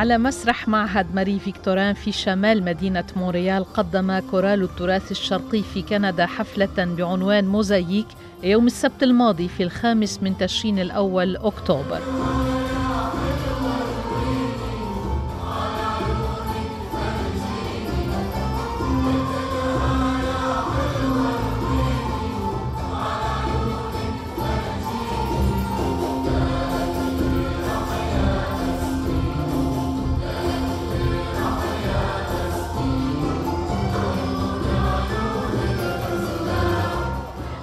على مسرح معهد ماري فيكتوران في شمال مدينة مونريال قدم كورال التراث الشرقي في كندا حفلة بعنوان موزاييك يوم السبت الماضي في الخامس من تشرين الأول أكتوبر.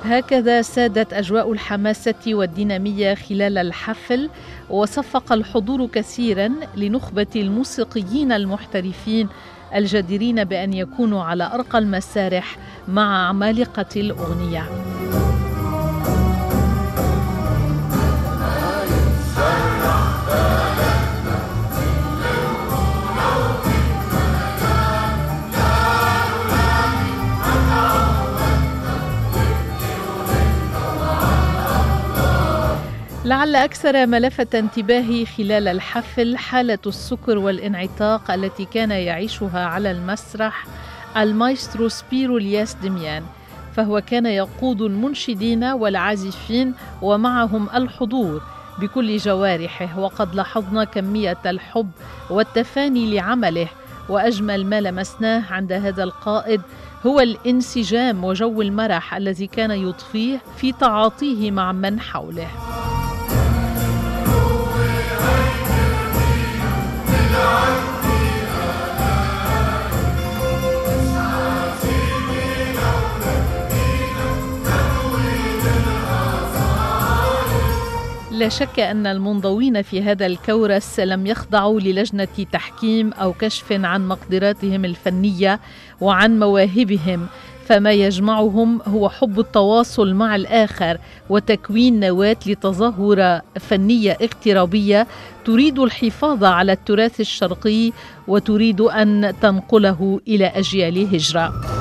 هكذا سادت أجواء الحماسة والدينامية خلال الحفل وصفق الحضور كثيرا لنخبة الموسيقيين المحترفين الجديرين بأن يكونوا على أرقى المسارح مع عمالقه الأغنية. لعل أكثر ما لفت انتباهي خلال الحفل حالة السكر والانعتاق التي كان يعيشها على المسرح المايسترو سبيرو لياس دميان فهو كان يقود المنشدين والعازفين ومعهم الحضور بكل جوارحه وقد لاحظنا كمية الحب والتفاني لعمله وأجمل ما لمسناه عند هذا القائد هو الانسجام وجو المرح الذي كان يضفيه في تعاطيه مع من حوله. لا شك أن المنضوين في هذا الكورس لم يخضعوا للجنة تحكيم أو كشف عن مقدراتهم الفنية وعن مواهبهم فما يجمعهم هو حب التواصل مع الآخر وتكوين نواة لتظاهرة فنية اقترابية تريد الحفاظ على التراث الشرقي وتريد أن تنقله إلى أجيال هجرة.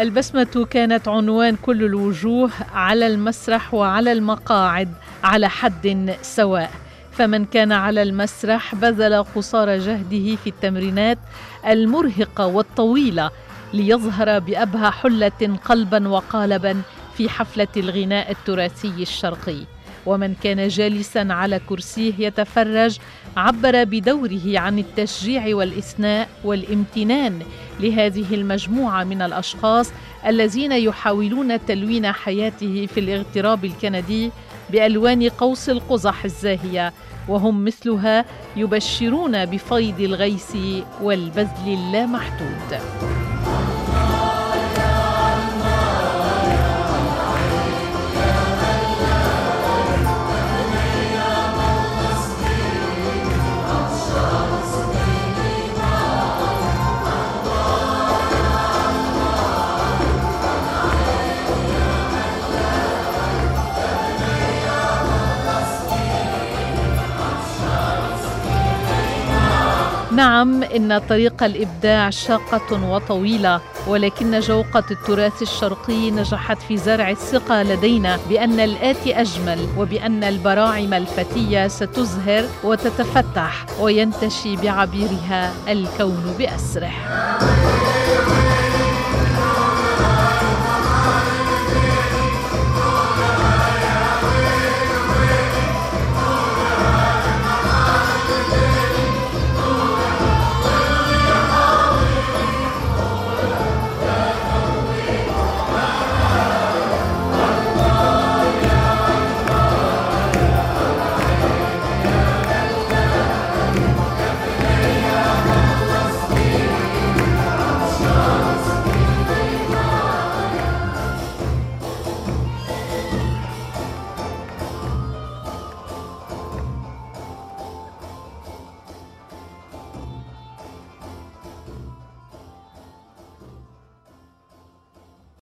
البسمة كانت عنوان كل الوجوه على المسرح وعلى المقاعد على حد سواء. فمن كان على المسرح بذل قصارى جهده في التمرينات المرهقة والطويلة ليظهر بأبهى حلة قلبا وقالبا في حفلة الغناء التراثي الشرقي. ومن كان جالسا على كرسيه يتفرج عبر بدوره عن التشجيع والإثناء والامتنان لهذه المجموعة من الأشخاص الذين يحاولون تلوين حياته في الاغتراب الكندي بألوان قوس القزح الزاهية وهم مثلها يبشرون بفيض الغيث والبذل اللامحدود. نعم إن طريق الإبداع شاقة وطويلة ولكن جوقة التراث الشرقي نجحت في زرع الثقة لدينا بأن الآتي أجمل وبأن البراعم الفتية ستزهر وتتفتح وينتشي بعبيرها الكون بأسره.